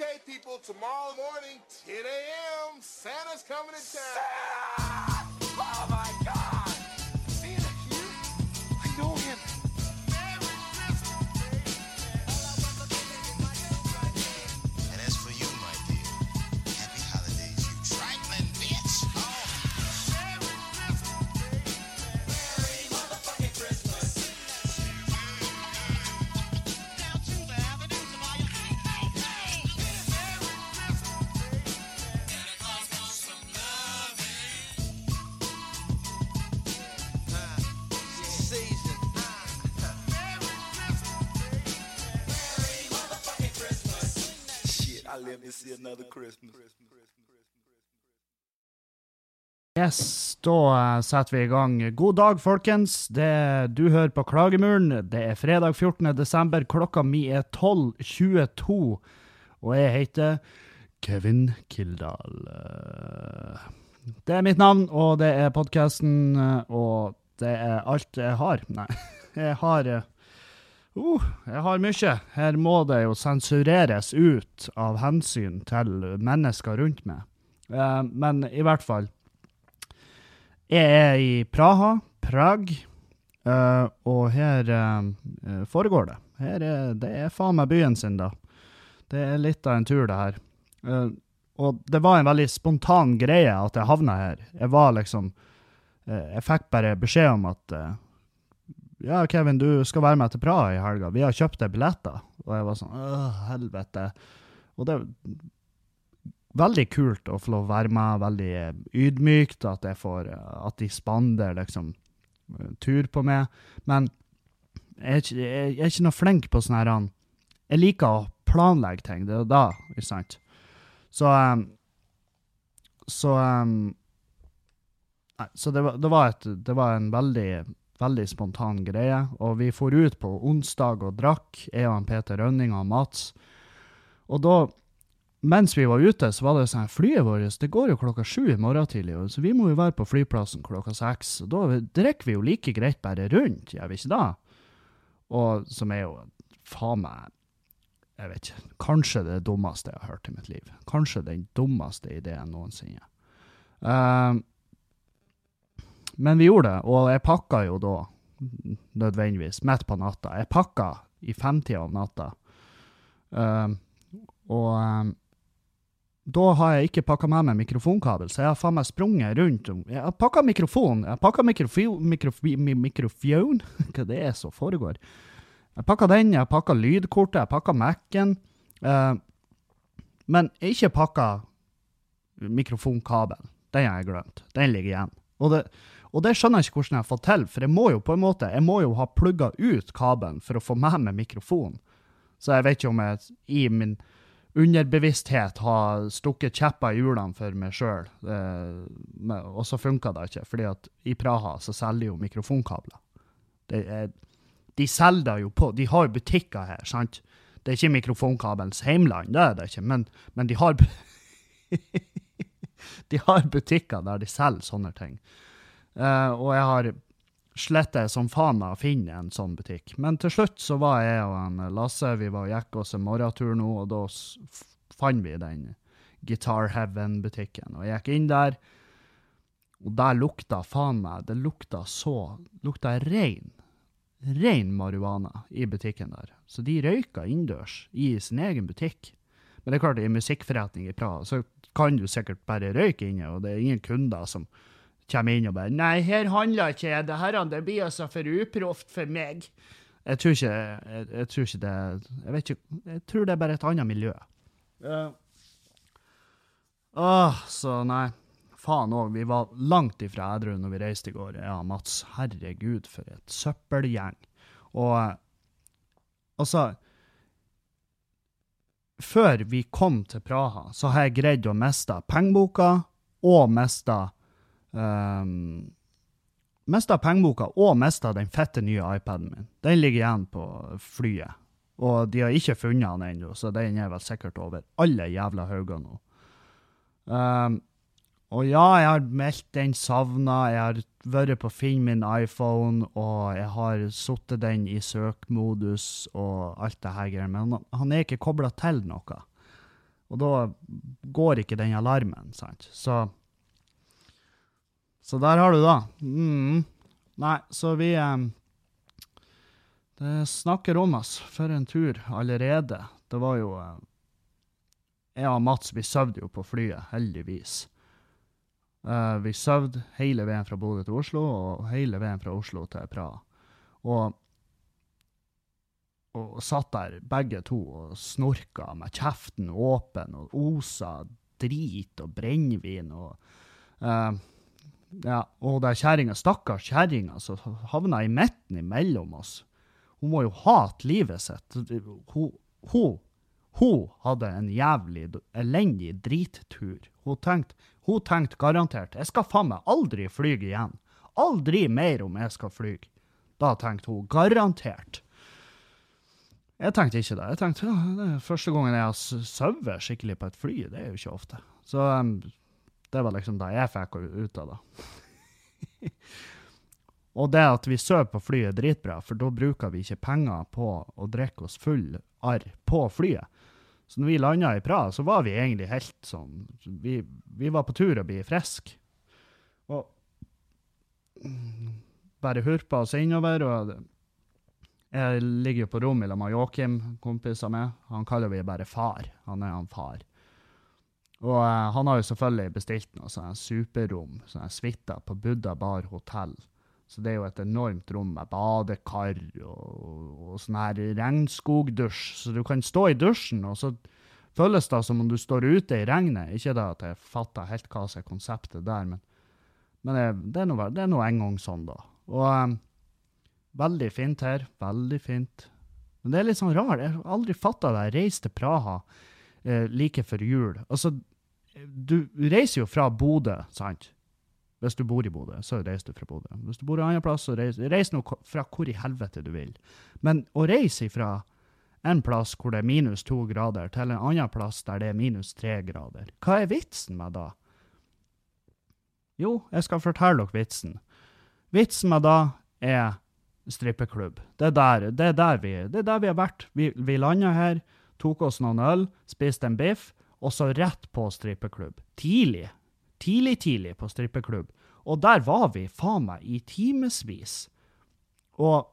Okay, people, tomorrow morning, 10 a.m., Santa's coming to town. Oh another Christmas. Yes, da eh, setter vi i gang. God dag, folkens. Det, du hører på Klagemuren. Det er fredag 14. desember. Klokka mi er 12.22, og jeg heter Kevin Kildahl. Eh, Det er mitt navn, og det er podkasten, og det er alt jeg har. Nei, jeg har eh, Uh, jeg har mye. Her må det jo sensureres ut av hensyn til mennesker rundt meg. Uh, men i hvert fall Jeg er i Praha, Prag, uh, og her eh, foregår det. Her er, det er faen meg byen sin, da. Det er litt av en tur, det her. Og det var en veldig spontan greie at jeg havna her. Jeg var liksom Jeg fikk bare beskjed om at ja, Kevin, du skal være med til Praha i helga. Vi har kjøpt deg billetter. Og jeg var sånn Åh, helvete. Og det er veldig kult å få lov å være med. Veldig eh, ydmykt at får eh, At de spander liksom eh, tur på meg. Men jeg er ikke, jeg er ikke noe flink på sånne her Jeg liker å planlegge ting. Det er da, ikke sant? Så um, Så um, Nei, så det var, det var, et, det var en veldig veldig spontan greie. Og vi for ut på onsdag og drakk, jeg og Peter Rønning og Mats. Og da, mens vi var ute, så var det sånn Flyet vårt det går jo klokka sju i morgen tidlig, så vi må jo være på flyplassen klokka seks. Og da drikker vi jo like greit bare rundt, gjør vi ikke da? Og som er jo faen meg Jeg vet ikke. Kanskje det dummeste jeg har hørt i mitt liv. Kanskje den dummeste ideen noensinne. Um, men vi gjorde det, og jeg pakka jo da nødvendigvis midt på natta. Jeg pakka i femtida om natta. Um, og um, da har jeg ikke pakka med meg mikrofonkabel, så jeg har faen meg sprunget rundt Jeg har pakka mikrofon. Jeg har pakka mikrofon Mikrofon? Hva det er som foregår? Jeg pakka den, jeg pakka lydkortet, jeg pakka Mac-en. Uh, men ikke pakka mikrofonkabelen. Den har jeg glemt. Den ligger igjen. Og det, og det skjønner jeg ikke hvordan jeg har fått til, for jeg må jo på en måte jeg må jo ha plugga ut kabelen for å få med meg mikrofonen. Så jeg vet ikke om jeg i min underbevissthet har stukket kjepper i hjulene for meg sjøl, og så funka det ikke, fordi at i Praha så selger jo mikrofonkabler. Er, de selger det jo på, de har jo butikker her, sant? Det er ikke mikrofonkabelens heimland, det er det ikke, men, men de har De har butikker der de selger sånne ting. Eh, og jeg har slettet som faen meg å finne en sånn butikk. Men til slutt så var jeg og en Lasse vi var og gikk oss en morgentur nå, og da fant vi den Guitar Heaven-butikken. Og jeg gikk inn der, og der lukta faen meg Det lukta så Lukta rein. Rein marihuana i butikken der. Så de røyka innendørs i sin egen butikk. Men det er klart, i musikkforretning i Praha så kan du sikkert bare røyke inne, og det er ingen kunder som kommer inn og bare 'Nei, her handler ikke jeg. Det her det blir altså for uproft for meg.' Jeg tror ikke, jeg, jeg tror ikke det Jeg vet ikke, jeg tror det er bare et annet miljø. Ja. Åh, så nei. Faen òg, vi var langt ifra edru når vi reiste i går, Ja, Mats. Herregud, for et søppelgjeng. Og altså Før vi kom til Praha, så har jeg greid å miste pengeboka og miste um, Mista pengeboka og mista den fette nye iPaden min. Den ligger igjen på flyet. Og de har ikke funnet den ennå, så den er vel sikkert over alle jævla hauger nå. Um, og ja, jeg har meldt den savna, jeg har vært på Finn min iPhone, og jeg har satt den i søkmodus og alt det her men han er ikke kobla til noe. Og da går ikke den alarmen, sant. Så Så der har du det. Mm. Nei, så vi eh, Det snakker om oss for en tur allerede. Det var jo eh, Jeg og Mats vi sov jo på flyet, heldigvis. Uh, vi sov hele veien fra Bodø til Oslo, og hele veien fra Oslo til Praha. Og, og satt der begge to og snorka med kjeften åpen og osa drit og brennevin og eh, ja, og der kjerringa, stakkars kjerringa, som havna i midten imellom oss. Hun må jo hate livet sitt. Hun, hun, hun hadde en jævlig elendig drittur. Hun tenkte, hun tenkte garantert jeg skal faen meg aldri fly igjen. Aldri mer om jeg skal fly. Da tenkte hun garantert. Jeg tenkte ikke det. Jeg tenkte ja, det er første gangen jeg har sovet skikkelig på et fly. Det er jo ikke ofte. Så em, det var liksom det jeg fikk ut av det. Og det at vi sover på flyet er dritbra, for da bruker vi ikke penger på å drikke oss full arr på flyet. Så når vi landa i Praha, så var vi egentlig helt sånn Vi, vi var på tur å bli friske. Og bare hurpa oss innover. og Jeg ligger jo på rom i lag med Joakim, kompis av. Han kaller vi bare far. Han er han far. Og uh, han har jo selvfølgelig bestilt noe sånn superrom, sånn suite på Buddha Bar hotell. Så det er jo et enormt rom med badekar og, og sånn her regnskogdusj. Så du kan stå i dusjen, og så føles det som om du står ute i regnet. Ikke da at jeg fatter helt hva som er konseptet der, men, men det, er nå det er nå en gang sånn, da. Og um, veldig fint her. Veldig fint. Men det er litt sånn rart. Jeg har aldri fatta det. Jeg reiste til Praha eh, like før jul. Altså, du reiser jo fra Bodø, sant? Hvis du bor i Bodø, så reiser du fra Bodø. Hvis du bor en annen plass, så reiser reis nå fra hvor i helvete du vil. Men å reise fra en plass hvor det er minus to grader, til en annen plass der det er minus tre grader, hva er vitsen med da? Jo, jeg skal fortelle dere vitsen. Vitsen med da er strippeklubb. Det er der, det er der, vi, det er der vi har vært. Vi, vi landa her, tok oss noen øl, spiste en biff, og så rett på strippeklubb. Tidlig. Tidlig, tidlig på strippeklubb. Og der var vi faen meg i timevis. Og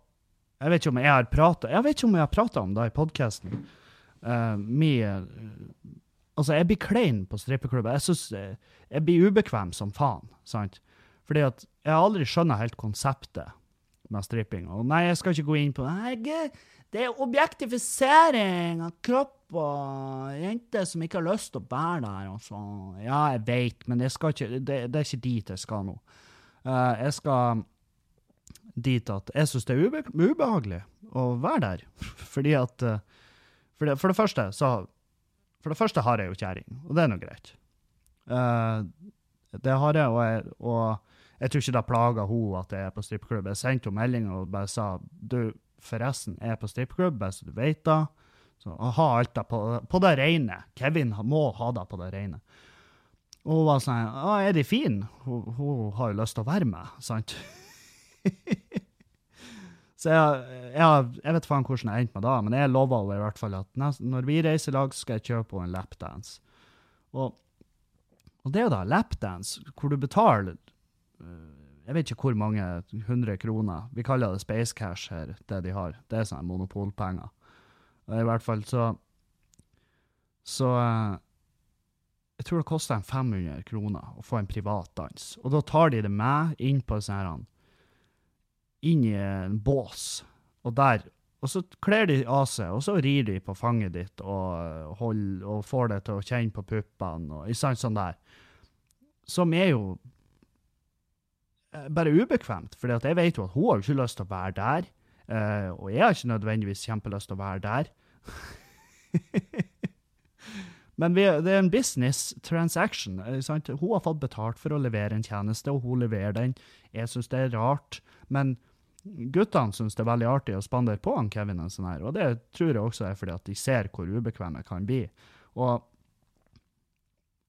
jeg vet ikke om jeg har prata Jeg vet ikke om jeg har prata om det i podkasten. mye Altså, jeg blir klein på strippeklubb. Jeg synes, eh, jeg blir ubekvem som faen. sant? Fordi at jeg aldri skjønner helt konseptet med stripping. Og nei, jeg skal ikke gå inn på Nei, Det er objektifisering av kropp og jenter som ikke har lyst til å bære der. her. Altså. Ja, jeg vet, men jeg ikke, det, det er ikke dit jeg skal nå. Uh, jeg skal dit at jeg syns det er ube ubehagelig å være der. Fordi at uh, for det, for det første så For det første har jeg jo kjerring, og det er nå greit. Uh, det har jeg, og jeg, og jeg tror ikke det plager hun at jeg er på strippeklubb. Jeg sendte henne melding og bare sa du, forresten, jeg er på strippeklubb, bare så du vet det. Så ha alt det på, på det rene. Kevin må ha det på det rene. Og hun var sånn Å, er de fine? Hun, hun har jo lyst til å være med, sant? Så jeg, jeg, jeg vet faen hvordan jeg endte med det, men jeg lover henne i hvert fall at nest, når vi reiser i lag, skal jeg kjøpe henne en lapdance. Og, og det er jo da lapdance, hvor du betaler øh, jeg vet ikke hvor mange hundre kroner. Vi kaller det space cash her, det de har. Det er sånne monopolpenger. Og I hvert fall så Så eh, Jeg tror det koster en 500 kroner å få en privat dans. Og da tar de det med inn på sånn her Inn i en bås. Og der Og så kler de av seg, og så rir de på fanget ditt og, hold, og får deg til å kjenne på puppene og sant, sånn der. Som er jo eh, bare ubekvemt, for jeg vet jo at hun har ikke lyst til å være der, eh, og jeg har ikke nødvendigvis kjempelyst til å være der. Men vi, det er en business transaction. eh, Sant? Hun har fått betalt for å levere en tjeneste, og hun leverer den. Jeg syns det er rart, men guttene syns det er veldig artig å spandere på han Kevin en sånn her, og det tror jeg også er fordi at de ser hvor ubekvem jeg kan bli. Og,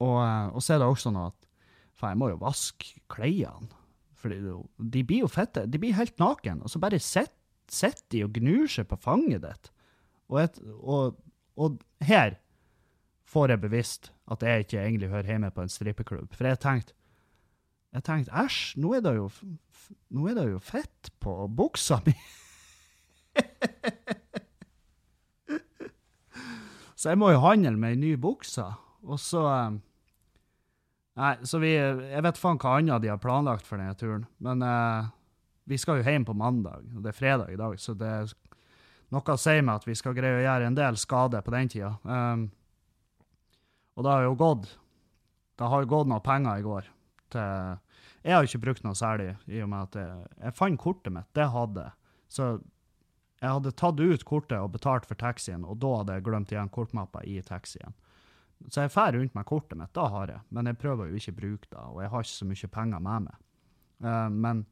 og, eh, og så er det også noe at for jeg må jo vaske klærne. For de blir jo fette. De blir helt naken, og så bare sitter de og gnur seg på fanget ditt. Og, et, og, og her får jeg bevisst at jeg ikke egentlig hører hjemme på en strippeklubb. For jeg tenkte jeg tenkte, æsj, nå er det jo, nå er det jo fett på buksa mi. så jeg må jo handle med ei ny bukse. Og så eh, Nei, så vi Jeg vet faen hva annet de har planlagt for denne turen. Men eh, vi skal jo hjem på mandag, og det er fredag i dag, så det er noe sier meg at vi skal greie å gjøre en del skade på den tida. Um, og det har jo gått Det har jo gått noe penger i går til Jeg har jo ikke brukt noe særlig, i og med at jeg, jeg fant kortet mitt. Det hadde jeg. Så jeg hadde tatt ut kortet og betalt for taxien, og da hadde jeg glemt igjen kortmappa i taxien. Så jeg drar rundt med kortet mitt, da har jeg. Men jeg prøver jo ikke å bruke det, og jeg har ikke så mye penger med meg. Uh, men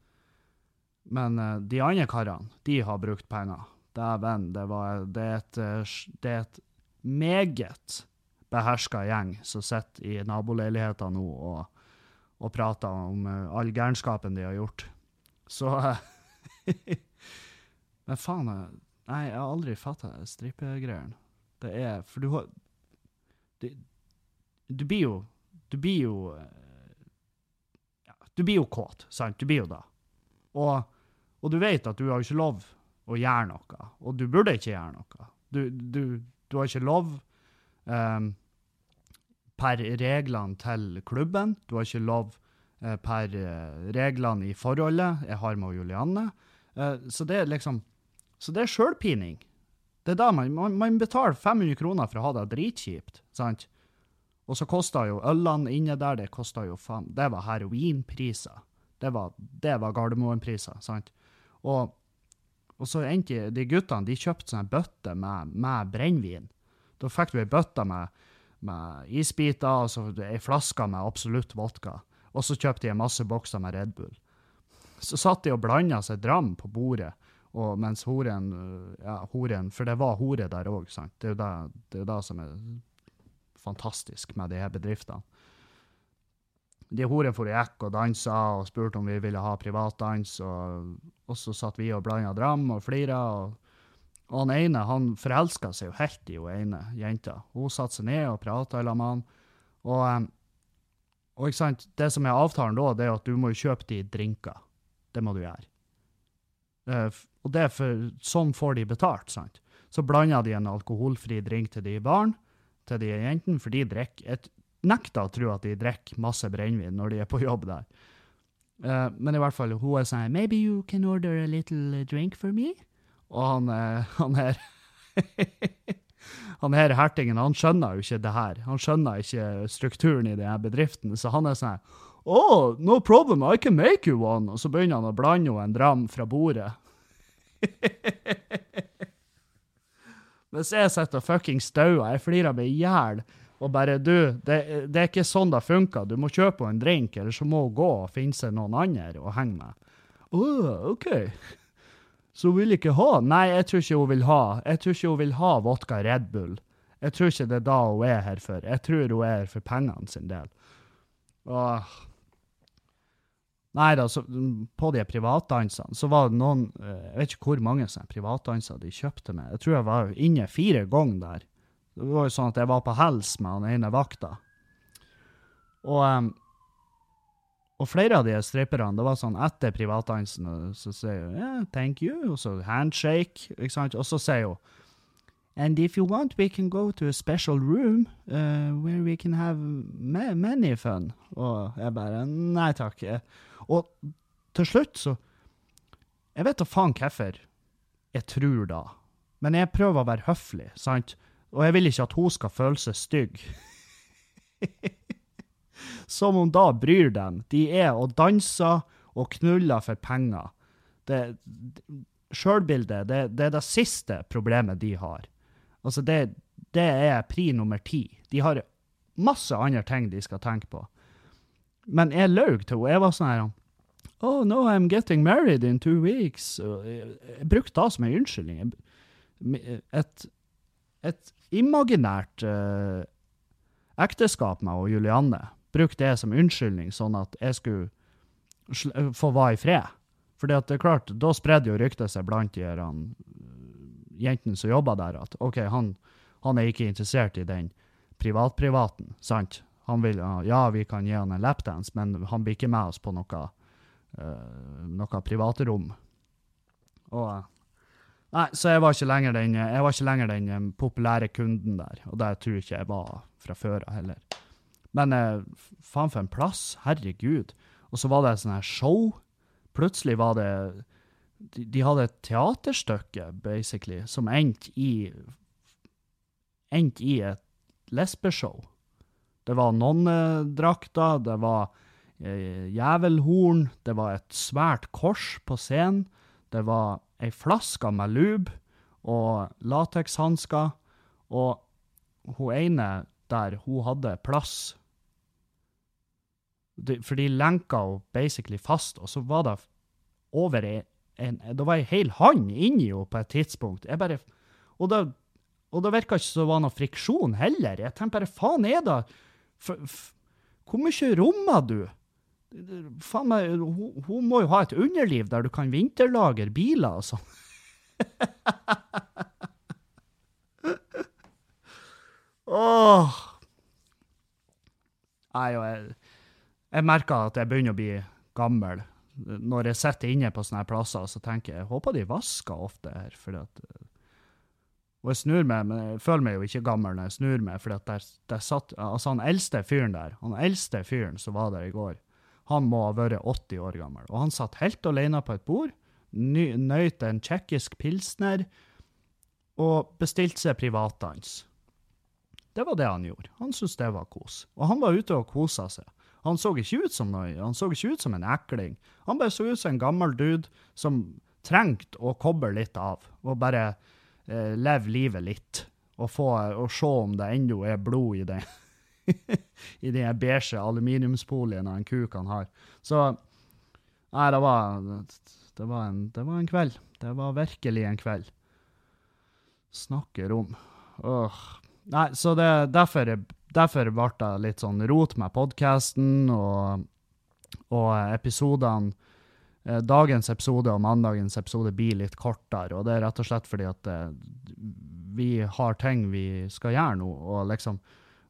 men uh, de andre karene, de har brukt penger. Dæven, det, det, er et, eh, det er et meget beherska gjeng som sitter i naboleiligheter nå og, og prater om uh, all gærenskapen de har gjort. Så uh, Men faen, nei, jeg har aldri fatta strippegreiene. Det er For du har du, Du blir jo Du blir jo Du blir jo kåt, sant? Du blir jo da. Og, og du vet at du har ikke lov å gjøre noe, og du burde ikke gjøre noe. Du, du, du har ikke lov um, per reglene til klubben, du har ikke lov uh, per eh, reglene i forholdet jeg har med Julianne. Uh, så det er liksom Så det er sjølpining. Det er da man, man, man betaler 500 kroner for å ha det dritkjipt, sant? Og så kosta jo ølene inne der, det kosta jo faen Det var heroinpriser. Det var, det var Gardermoen-priser, sant? Og, og så endte de guttene de kjøpte sånne bøtter med, med brennevin. Da fikk du ei bøtte med, med isbiter og så ei flaske med absolutt vodka. Og så kjøpte de masse bokser med Red Bull. Så satt de og blanda seg dram på bordet, og mens horen Ja, horen, for det var hore der òg, sant. Det er jo det, det, er det som er fantastisk med de her bedriftene. De horene for i ekk og dansa og spurte om vi ville ha privatdans, og, og så satt vi og blanda dram og flira. Og, og han ene han forelska seg jo helt i hun ene jenta. Hun satte seg ned og prata med han. Og, og ikke sant, det som er avtalen da, det er at du må kjøpe de drinker. Det må du gjøre. Eh, og det er for, sånn får de betalt, sant. Så blanda de en alkoholfri drink til de barn, til de jentene, for de drikker nekter å tro at de drikker masse brennevin når de er på jobb der. Uh, men i hvert fall, hun er sånn Maybe you can order a little drink for me? Og han, eh, han her Han her hertingen, han skjønner jo ikke det her. Han skjønner ikke strukturen i de her bedriftene, så han er sånn Oh, no problem, I can make you one. Og så begynner han å blande henne en dram fra bordet. Mens jeg sitter og fucking dauer, jeg flirer meg i hjel. Og bare, du, det, det er ikke sånn det funker. Du må kjøpe henne en drink, eller så må hun gå og finne seg noen andre å henge med. Å, OK. Så hun vil ikke ha? Nei, jeg tror ikke hun vil ha. Jeg tror ikke hun vil ha vodka Red Bull. Jeg tror ikke det er da hun er her for. Jeg tror hun er her for pengene sin del. Åh. Nei da, så, mm, på de privatdansene så var det noen eh, Jeg vet ikke hvor mange sånne privatdanser de kjøpte med. Jeg tror jeg var inne fire ganger der. Det var jo sånn at jeg var på hels med han ene vakta. Og, um, og flere av de stripperne, det var sånn etter privatdansen, så sier hun yeah, thank you, og så handshake, ikke sant? Og så sier hun And if you want, we can go to a special room uh, where we can have ma many fun. Og jeg bare Nei takk. Og til slutt så Jeg vet da faen hvorfor jeg tror da, men jeg prøver å være høflig, sant? Og jeg vil ikke at hun skal føle seg stygg. Som om da bryr dem. De er og danser og knuller for penger. Det, Sjølbildet, det, det er det siste problemet de har. Altså, det, det er pri nummer ti. De har masse andre ting de skal tenke på. Men jeg løy til henne. Jeg var sånn her Oh, no, I'm getting married in two weeks. Jeg brukte det som en unnskyldning. Et, et imaginært eh, ekteskap med og Julianne brukte det som unnskyldning, sånn at jeg skulle sl få være i fred. Fordi at det er klart, da spredde jo ryktet seg blant de her, jentene som jobba der, at OK, han, han er ikke interessert i den privatprivaten, sant? Han vil, ja, vi kan gi han en lapdance, men han blir ikke med oss på noe, uh, noe private rom. Og Nei, så jeg var ikke lenger den, ikke lenger den um, populære kunden der, og det tror jeg ikke jeg var fra før av heller. Men uh, faen for en plass, herregud. Og så var det et sånt her show. Plutselig var det de, de hadde et teaterstykke, basically, som endte i Endte i et lesbeshow. Det var nonnedrakter, det var eh, jævelhorn, det var et svært kors på scenen, det var ei flaske med lube og latekshansker, og hun ene der, hun hadde plass. For de lenka henne basically fast, og så var det over i en, Det var ei hel hand inni henne på et tidspunkt. Jeg bare, og det, og det virka ikke som det var noe friksjon heller. Jeg tenkte bare, faen er det for, for, Hvor mye rommer du? Faen meg, hun, hun, må jo ha et underliv der du kan vinterlagre biler og sånn. Åh. Nei, og jeg, jeg merker at jeg begynner å bli gammel. Når jeg sitter inne på sånne plasser, så tenker jeg jeg håper de vasker ofte her. fordi at og jeg snur meg, men jeg føler meg jo ikke gammel når jeg snur meg, for der, der satt, altså han eldste fyren der, han eldste fyren som var der i går, han må ha vært 80 år gammel. Og han satt helt alene på et bord, nøyt en tsjekkisk pilsner og bestilte seg privatdans. Det var det han gjorde. Han syntes det var kos. Og han var ute og kosa seg. Han så ikke ut som noe, han så ikke ut som en ekling. Han bare så ut som en gammel dude som trengte å koble litt av, og bare eh, leve livet litt. Og, få, og se om det ennå er blod i det. I de beige aluminiumspoliene en kuk han har. Så Nei, det var, det var, en, det var en kveld. Det var virkelig en kveld. Snakker om Åh. Nei, så det, derfor, derfor ble det litt sånn rot med podkasten og, og episodene Eh, dagens episode og mandagens episode blir litt kortere, og det er rett og slett fordi at eh, vi har ting vi skal gjøre nå, og liksom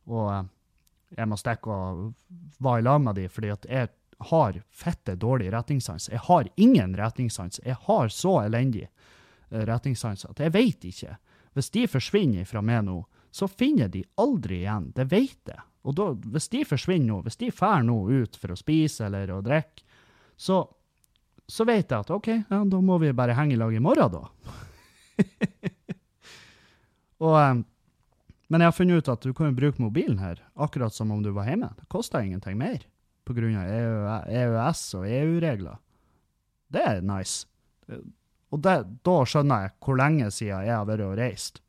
Og eh, jeg må stikke og være i lag med de, fordi at jeg har fette dårlig retningssans. Jeg har ingen retningssans. Jeg har så elendig retningssans at jeg vet ikke. Hvis de forsvinner fra meg nå, så finner de aldri igjen. Det vet jeg. Og da, hvis de forsvinner nå, hvis de drar nå ut for å spise eller å drikke, så så vet jeg at OK, ja, da må vi bare henge i lag i morgen, da. og, um, men jeg har funnet ut at du kan bruke mobilen her akkurat som om du var hjemme. Det koster ingenting mer pga. EØS og EU-regler. Det er nice. Og det, da skjønner jeg hvor lenge siden jeg har vært og reist.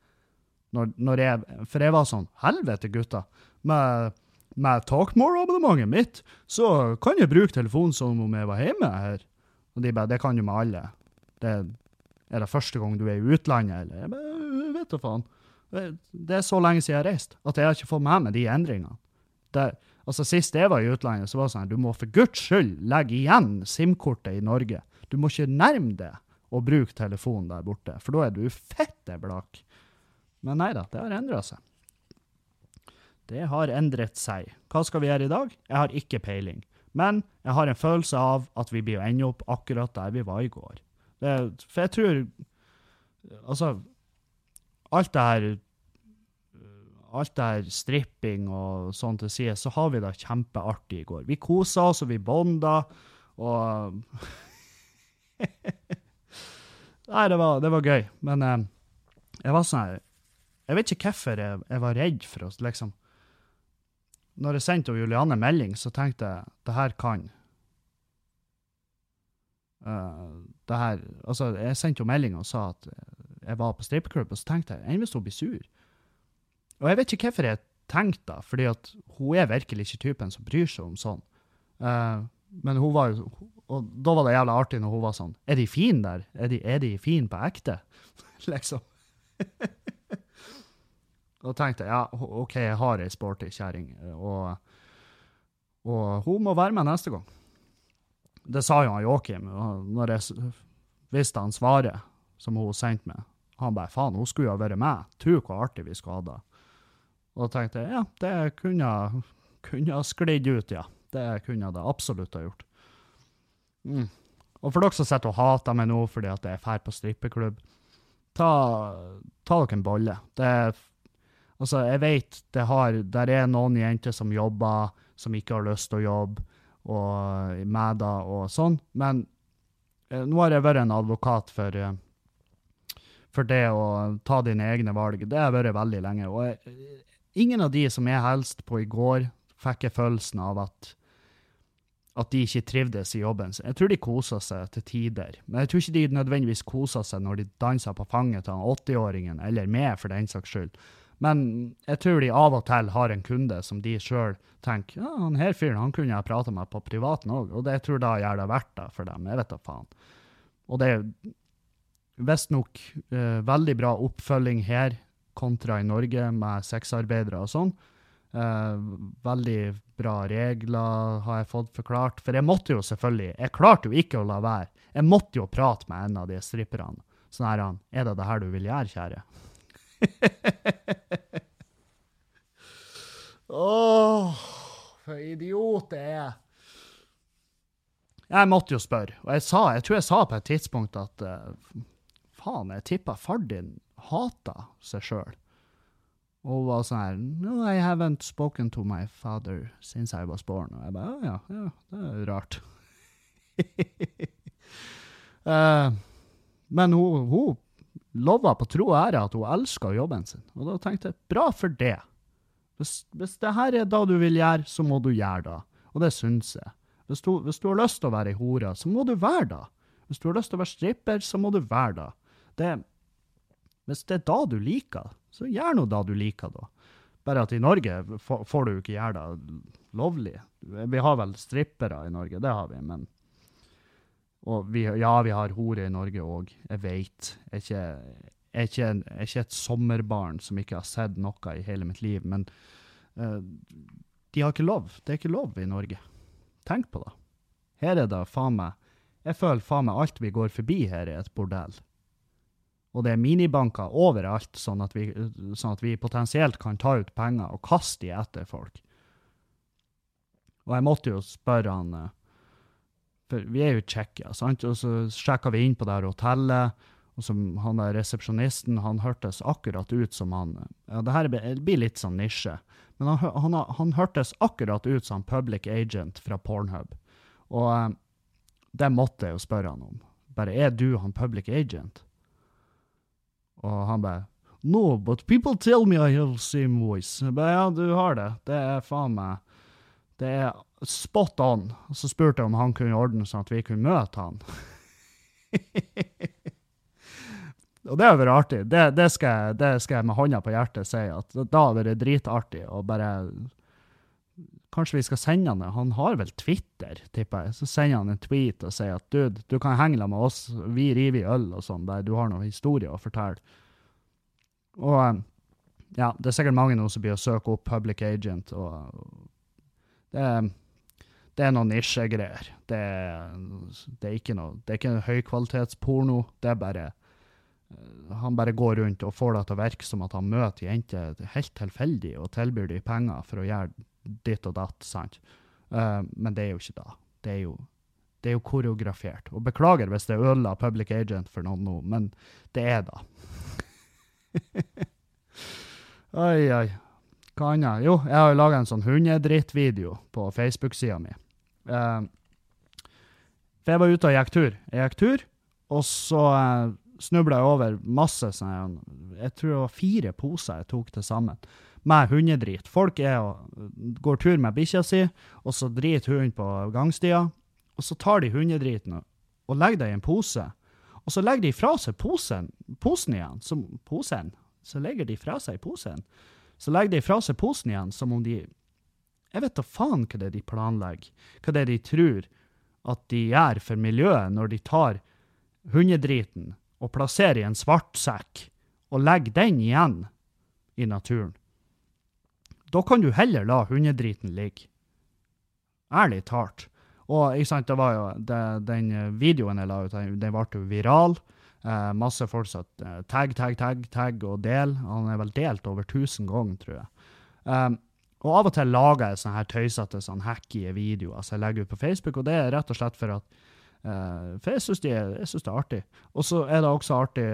Når, når jeg, for jeg var sånn Helvete, gutter! Med, med Talkmore-abonnementet mitt så kan jeg bruke telefonen som om jeg var hjemme her. Og de bare Det kan du med alle. Det er det første gang du er i utlandet, eller? Jeg bare, vet da faen. Det er så lenge siden jeg har reist at jeg har ikke fått med meg de endringene. Det, altså Sist jeg var i utlandet, så var det sånn at du må for guds skyld legge igjen SIM-kortet i Norge. Du må ikke nærme deg å bruke telefonen der borte, for da er du fette blakk. Men nei da, det har endra seg. Det har endret seg. Hva skal vi gjøre i dag? Jeg har ikke peiling. Men jeg har en følelse av at vi blir å ende opp akkurat der vi var i går. Det, for jeg tror Altså, alt det her Alt det her stripping og sånn til side, så har vi det kjempeartig i går. Vi kosa oss, og vi bonda, og Nei, det var, det var, gøy. Men eh, jeg var sånn her Jeg vet ikke hvorfor jeg, jeg var redd for oss, liksom når jeg sendte Julianne melding, så tenkte jeg det her kan uh, det her, altså Jeg sendte jo melding og sa at jeg var på strippeklubb, og så tenkte jeg enn hvis hun blir sur? Og jeg vet ikke hvorfor jeg tenkte det, fordi at hun er virkelig ikke typen som bryr seg om sånn. Uh, men hun var jo Og da var det jævla artig når hun var sånn Er de fine der? Er de, er de fine på ekte? liksom. Og tenkte jeg ja, OK, jeg har ei sporty kjerring, og, og, hun må være med neste gang. Det sa jo han Joakim når jeg visste han svaret som hun sendte meg. Han bare faen, hun skulle jo ha vært med. Tro hvor artig vi skulle ha det. Og da tenkte jeg ja, det kunne, kunne ha sklidd ut, ja. Det kunne det absolutt ha gjort. Mm. Og for dere som sitter og hater meg nå fordi at jeg fær på strippeklubb, ta, ta dere en bolle. Det er Altså, jeg vet det har Der er noen jenter som jobber, som ikke har lyst til å jobbe, og med da, og sånn, men eh, nå har jeg vært en advokat for eh, for det å ta dine egne valg. Det har vært veldig lenge. Og jeg, ingen av de som jeg helst på i går, fikk jeg følelsen av at at de ikke trivdes i jobben sin. Jeg tror de kosa seg til tider, men jeg tror ikke de nødvendigvis kosa seg når de dansa på fanget til 80-åringen, eller med, for den saks skyld. Men jeg tror de av og til har en kunde som de sjøl tenker ja, han her fyren han kunne jeg prata med på privaten òg, og det tror da gjør det verdt det for dem. Jeg vet da faen. Og det visstnok eh, veldig bra oppfølging her kontra i Norge med sexarbeidere og sånn. Eh, veldig bra regler har jeg fått forklart. For jeg måtte jo selvfølgelig Jeg klarte jo ikke å la være. Jeg måtte jo prate med en av de stripperne. Sånn her han Er det det her du vil gjøre, kjære? Åh, for idiot det er. Jeg måtte jo spørre, og jeg sa, jeg tror jeg sa på et tidspunkt at eh, faen, jeg tippa far din hata seg sjøl. Og var sånn her No, I haven't spoken to my father since I was born. Og jeg bare «Å, ja, ja, det er rart. uh, men hun, hun lova på tro og ære at hun elska jobben sin. Og da tenkte jeg bra for det. Hvis, hvis det her er det du vil gjøre, så må du gjøre det. Og det syns jeg. Hvis du, hvis du har lyst til å være ei hore, så må du være det. Hvis du har lyst til å være stripper, så må du være det. Det. Hvis det er da du liker, så gjør nå da du liker, da. Bare at i Norge får, du ikke gjøre det lovlig. Vi har vel strippere i Norge, det har vi, men og vi, ja, vi har hore i Norge òg, jeg veit. Jeg er ikke, jeg jeg er ikke et sommerbarn som ikke har sett noe i hele mitt liv, men uh, de har ikke lov. Det er ikke lov i Norge. Tenk på det. Her er det faen meg Jeg føler faen meg alt vi går forbi her, er et bordell. Og det er minibanker overalt, sånn at vi, sånn at vi potensielt kan ta ut penger og kaste de etter folk. Og jeg måtte jo spørre han eh, For vi er jo i Tsjekkia, sant? Og så sjekka vi inn på det her hotellet. Og som han der resepsjonisten, han hørtes akkurat ut som han Ja, det her blir- litt sånn nisje, men han, han, han hørtes akkurat ut som public agent fra Pornhub. Og eh, det måtte jeg jo spørre han om. Bare, er du han public agent? Og han bare, no, but people tell me I have same voice. Jeg bare, ja, du har det. Det er faen meg, det er spot on. Og så spurte jeg om han kunne ordne sånn at vi kunne møte han. Og det har vært artig. Det, det, skal det skal jeg med hånda på hjertet si, at da har det vært dritartig å bare Kanskje vi skal sende han. Han har vel Twitter, tipper jeg. Så sender han en tweet og sier at dude, du kan henge med oss, vi river i øl og sånn, der du har noen historier å fortelle. Og eh, ja, det er sikkert mange nå som blir å søke opp Public Agent, og det er, det er noen nisjegreier. Det, det er ikke noe Det høykvalitetsporno, det er bare eh, han bare går rundt og får det til å virke som at han møter jenter helt tilfeldig og tilbyr dem penger for å gjøre ditt og datt, sant? Uh, men det er jo ikke det. Det er jo, det er jo koreografert. Og beklager hvis det ødela Public Agent for noen nå, men det er det. oi, oi. Hva annet? Jo, jeg har jo laga en sånn hundedrittvideo på Facebook-sida mi. Uh, for jeg var ute og gikk tur. Jeg gikk tur, og så uh, snubla jeg over masse sånne Jeg tror det var fire poser jeg tok til sammen, med hundedrit. Folk og går tur med bikkja si, og så driter hunden på gangstia, og så tar de hundedriten og legger det i en pose. Og så legger de fra seg posen, posen igjen, som posen. Så legger de fra seg posen. Så legger de fra seg posen igjen som om de Jeg vet da faen hva det er de planlegger, hva det er de tror at de gjør for miljøet når de tar hundedriten og plasserer i en svart sekk og legger den igjen i naturen. Da kan du heller la hundedriten ligge. Ærlig talt. Og ikke sant, det var jo, det, den eh, videoen jeg la ut, den ble jo viral. Eh, masse folk sa eh, tagg, tagg, tagg, tagg og del. Han er vel delt over 1000 ganger, tror jeg. Um, og av og til lager jeg sånne her tøysete, sånn hacky videoer som jeg legger ut på Facebook, og det er rett og slett for at uh, For jeg syns de synes det er artig. Og så er det også artig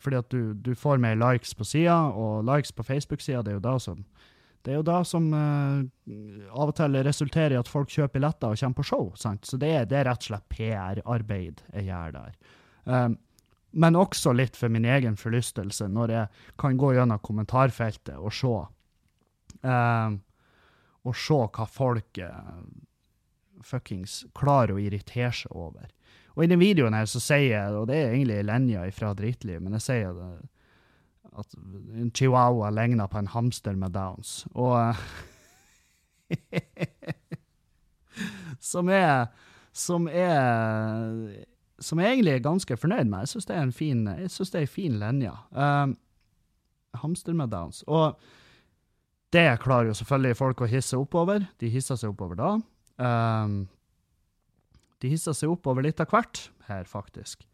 fordi at du, du får mer likes på sida, og likes på Facebook-sida, det er jo da som jo da som uh, av og til resulterer i at folk kjøper billetter og kommer på show. sant? Så det er, det er rett og slett PR-arbeid jeg gjør der. Um, men også litt for min egen forlystelse, når jeg kan gå gjennom kommentarfeltet og se um, og se hva folk fuckings klarer å irritere seg over. Og i den videoen her så sier jeg, og det er egentlig Lenja fra Dritliv, men jeg sier det, at en chihuahua ligner på en hamster med downs. Og Som er Som er Som jeg egentlig er ganske fornøyd med. Jeg syns det er en fin, jeg synes det er en fin linje. Um, hamster med downs. Og det klarer jo selvfølgelig folk å hisse oppover. De hisser seg oppover da. Um, de hisser seg oppover litt av hvert her, faktisk.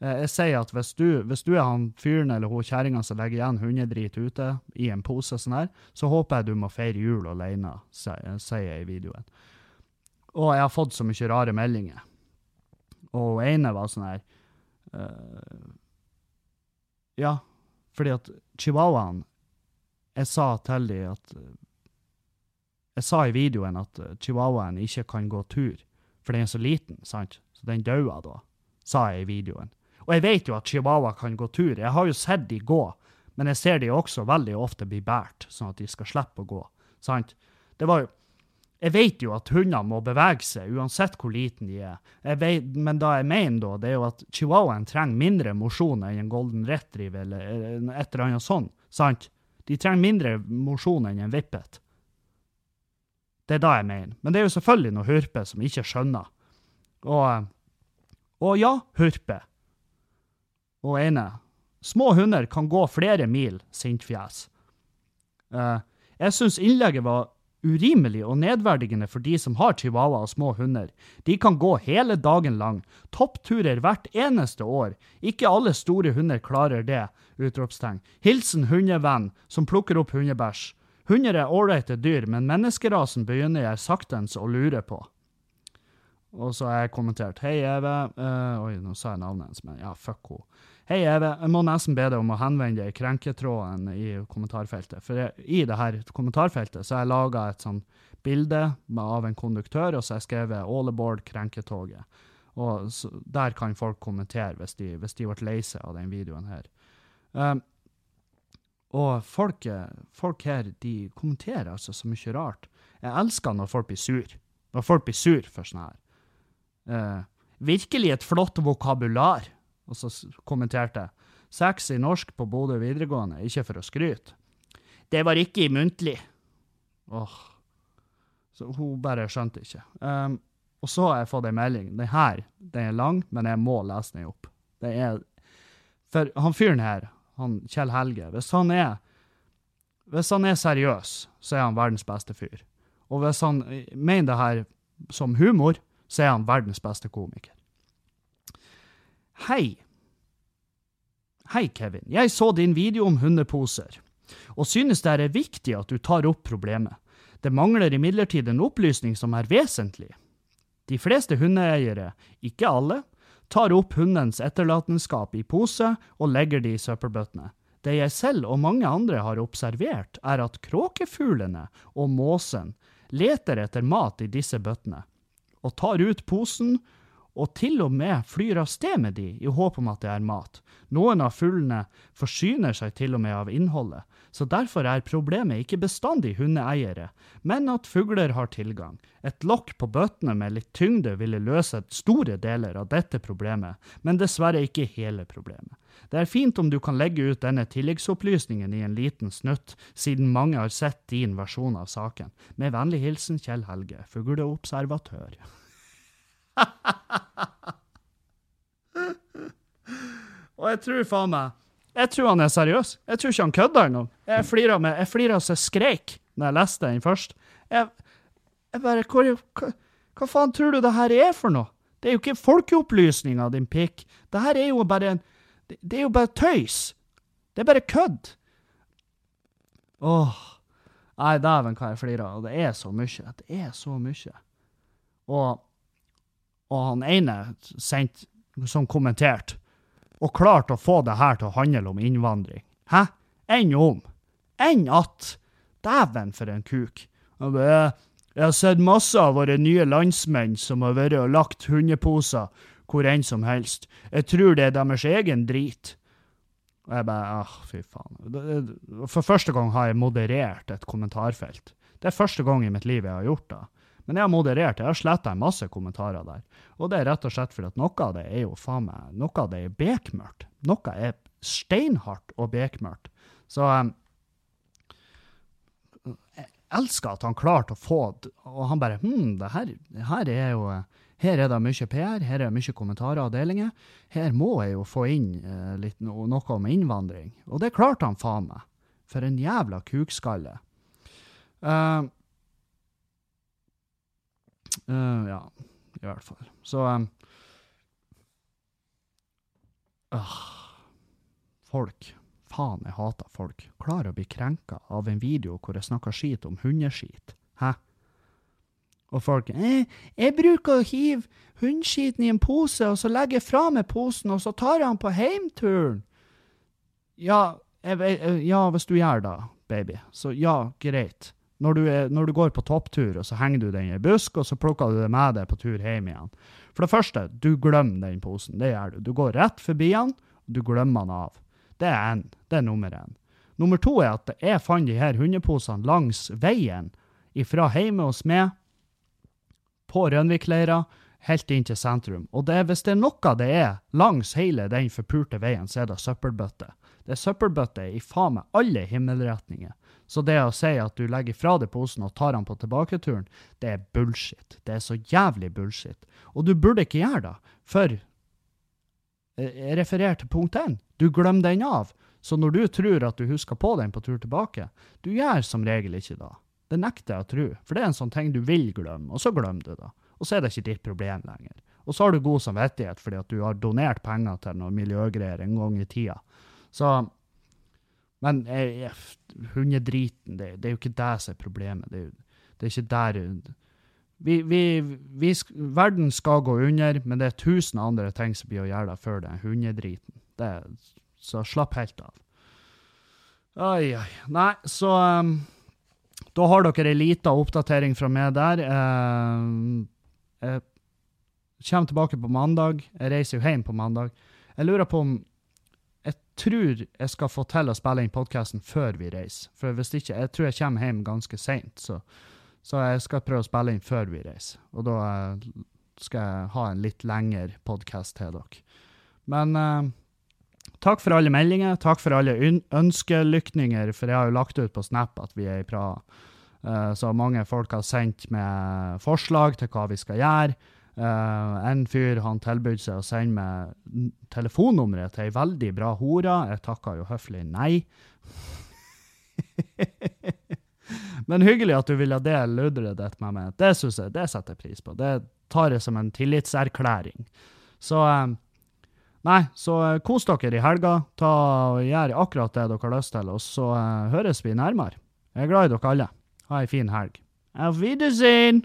Eh, Jeg sier at hvis du, hvis du er han fyren eller hun kjerringa som legger igjen hundedrit ute i en pose, sånn her, så håper jeg du må feire jul alene, sier jeg i videoen. Og jeg har fått så mye rare meldinger. Og hun ene var sånn her uh, Ja, fordi at chihuahuaen Jeg sa til dem at Jeg sa i videoen at eh, chihuahuaen ikke kan gå tur, for den er så liten, sant? Så den dauer da, sa jeg i videoen. Og jeg vet jo at chihuahua kan gå tur. Jeg har jo sett de gå, men jeg ser de også veldig ofte bli båret, sånn at de skal slippe å gå. Sant? Det var jo Jeg vet jo at hunder må bevege seg, uansett hvor liten de er. Vet, men da jeg mener da, det er jo at chihuahuaen trenger mindre mosjon enn en golden retriever eller et eller annet sånt. Sant? De trenger mindre mosjon enn en vippet. Det er det jeg mener. Men det er jo selvfølgelig noen hurper som ikke skjønner. Og, og ja, hurpe. Og ene. Små hunder kan gå flere mil, sintfjes. Eh, jeg syns innlegget var urimelig og nedverdigende for de som har chihuahua og små hunder. De kan gå hele dagen lang. Toppturer hvert eneste år. Ikke alle store hunder klarer det! Utropstegn. Hilsen hundevenn som plukker opp hundebæsj. Hunder er ålreite dyr, men menneskerasen begynner jeg saktens å lure på. Og så har jeg kommentert Hei, Eve. uh, oi, nå sa jeg navnet hennes, men ja, fuck henne. Hei, Eve. Jeg må nesten be deg om å henvende deg i krenketråden i kommentarfeltet. For jeg, i det her kommentarfeltet så har jeg laga et sånn bilde av en konduktør, og så har jeg skrevet 'All aboard krenketoget'. Og så, Der kan folk kommentere hvis de, hvis de ble lei seg av den videoen her. Um, og folk, eh, folk her de kommenterer altså så mye rart. Jeg elsker når folk blir sur. Når folk blir sur for sånn her. Eh, virkelig et flott vokabular. Og så kommenterte jeg. Seks i norsk på Bodø videregående, ikke for å skryte. Det var ikke i muntlig. Åh. Så hun bare skjønte ikke. Um, og så har jeg fått en melding. Den her, den er lang, men jeg må lese den opp. Det er For han fyren her, han Kjell Helge, hvis han er hvis han er seriøs, så er han verdens beste fyr. Og hvis han eh, mener det her som humor, så er han verdens beste komiker. Hei. Hei, Kevin. Jeg så din video om hundeposer, og synes det er viktig at du tar opp problemet. Det mangler imidlertid en opplysning som er vesentlig. De fleste hundeeiere, ikke alle, tar opp hundens etterlatenskap i pose og legger de i søppelbøttene. Det jeg selv og mange andre har observert, er at kråkefuglene og måsen leter etter mat i disse bøttene, og tar ut posen og til og med flyr av sted med de i håp om at det er mat. Noen av fuglene forsyner seg til og med av innholdet, så derfor er problemet ikke bestandig hundeeiere, men at fugler har tilgang. Et lokk på bøttene med litt tyngde ville løse store deler av dette problemet, men dessverre ikke hele problemet. Det er fint om du kan legge ut denne tilleggsopplysningen i en liten snutt, siden mange har sett din versjon av saken. Med vennlig hilsen Kjell Helge, fugleobservatør. Og jeg tror faen meg Jeg tror han er seriøs. Jeg tror ikke han kødder engang. Jeg flira med Jeg flira så jeg skreik når jeg leste den først. Jeg, jeg bare hva, hva, hva faen tror du det her er for noe? Det er jo ikke folkeopplysninga, din pikk. Det her er jo bare en det, det er jo bare tøys. Det er bare kødd. Åh. Nei, dæven hva jeg flirer av. Det er så mye. Det er så mye. Og, og han ene sendte, som kommenterte, og klarte å få det her til å handle om innvandring. Hæ? Enn om? Enn at? Dæven for en kuk. Jeg har sett masse av våre nye landsmenn som har vært og lagt hundeposer hvor enn som helst. Jeg tror det er deres egen drit. Og jeg bare ah, fy faen. For første gang har jeg moderert et kommentarfelt. Det er første gang i mitt liv jeg har gjort det. Men jeg har moderert, jeg har sletta en masse kommentarer der. Og det er rett og slett fordi noe av det er jo faen meg Noe av det er bekmørkt. Noe er steinhardt og bekmørkt. Så um, jeg elsker at han klarte å få Og han bare Hm, det her, det her er jo Her er det mye PR, her er det mye kommentarer og delinger. Her må jeg jo få inn eh, litt no, noe om innvandring. Og det klarte han faen meg. For en jævla kukskalle. Eh, eh, ja, i hvert fall. Så um, uh, Folk. Faen, jeg hater folk. Klarer å bli krenka av en video hvor jeg snakker skit om hundeskit. Hæ? Og folk eh, 'Jeg bruker å hive hundeskiten i en pose, og så legger jeg fra meg posen, og så tar jeg den på heimturen.' Ja, jeg, vet- eh, ja, hvis du gjør det, baby. Så ja, greit. Når du, er, når du går på topptur, og så henger du den i busk, og så plukker du det med deg på tur hjem igjen. For det første, du glemmer den posen. Det gjør du. Du går rett forbi den, og du glemmer den av. Det er en. Det er nummer én. Nummer to er at jeg fant de her hundeposene langs veien ifra hjemme hos meg, på Rønvikleira, helt inn til sentrum. Og det, hvis det er noe det er langs hele den forpurte veien, så er det søppelbøtter. Det er søppelbøtter i faen meg alle himmelretninger. Så det å si at du legger fra deg posen og tar den på tilbaketuren, det er bullshit. Det er så jævlig bullshit. Og du burde ikke gjøre det, for eh, jeg refererer til punkt 1. Du glemmer den av. Så når du tror at du husker på den på tur tilbake, du gjør som regel ikke det. Det nekter jeg å tro, for det er en sånn ting du vil glemme, og så glemmer du det. Og så er det ikke ditt problem lenger. Og så har du god samvittighet fordi at du har donert penger til noe miljøgreier en gang i tida. Så Men hundedriten, det, det er jo ikke det som er problemet. Det er, jo, det er ikke der vi, vi, vi, Verden skal gå under, men det er tusen andre ting som blir å gjøre det før den hundedriten. Det, så slapp helt av. Oi, oi. Nei, så um, Da har dere ei lita oppdatering fra meg der. Um, jeg kommer tilbake på mandag. Jeg reiser jo hjem på mandag. Jeg lurer på om tror jeg skal få til å spille inn podkasten før vi reiser. For hvis ikke Jeg tror jeg kommer hjem ganske seint, så, så jeg skal prøve å spille inn før vi reiser. Og da eh, skal jeg ha en litt lengre podkast til dere. Men eh, takk for alle meldinger. Takk for alle ønskelykninger, for jeg har jo lagt ut på Snap at vi er i Praha. Eh, så mange folk har sendt med forslag til hva vi skal gjøre. Eh, en fyr han tilbød seg å sende meg telefonnummeret til ei veldig bra hore. Jeg takka jo høflig nei. Men hyggelig at du ville dele ludderet ditt med meg. Det synes jeg, det setter jeg pris på. Det tar jeg som en tillitserklæring. Så uh, Nei, så uh, kos dere i helga. Ta og Gjør akkurat det dere har lyst til, og så høres vi nærmere. Jeg er glad i dere alle. Ha ei en fin helg. Auf Wiedersehen!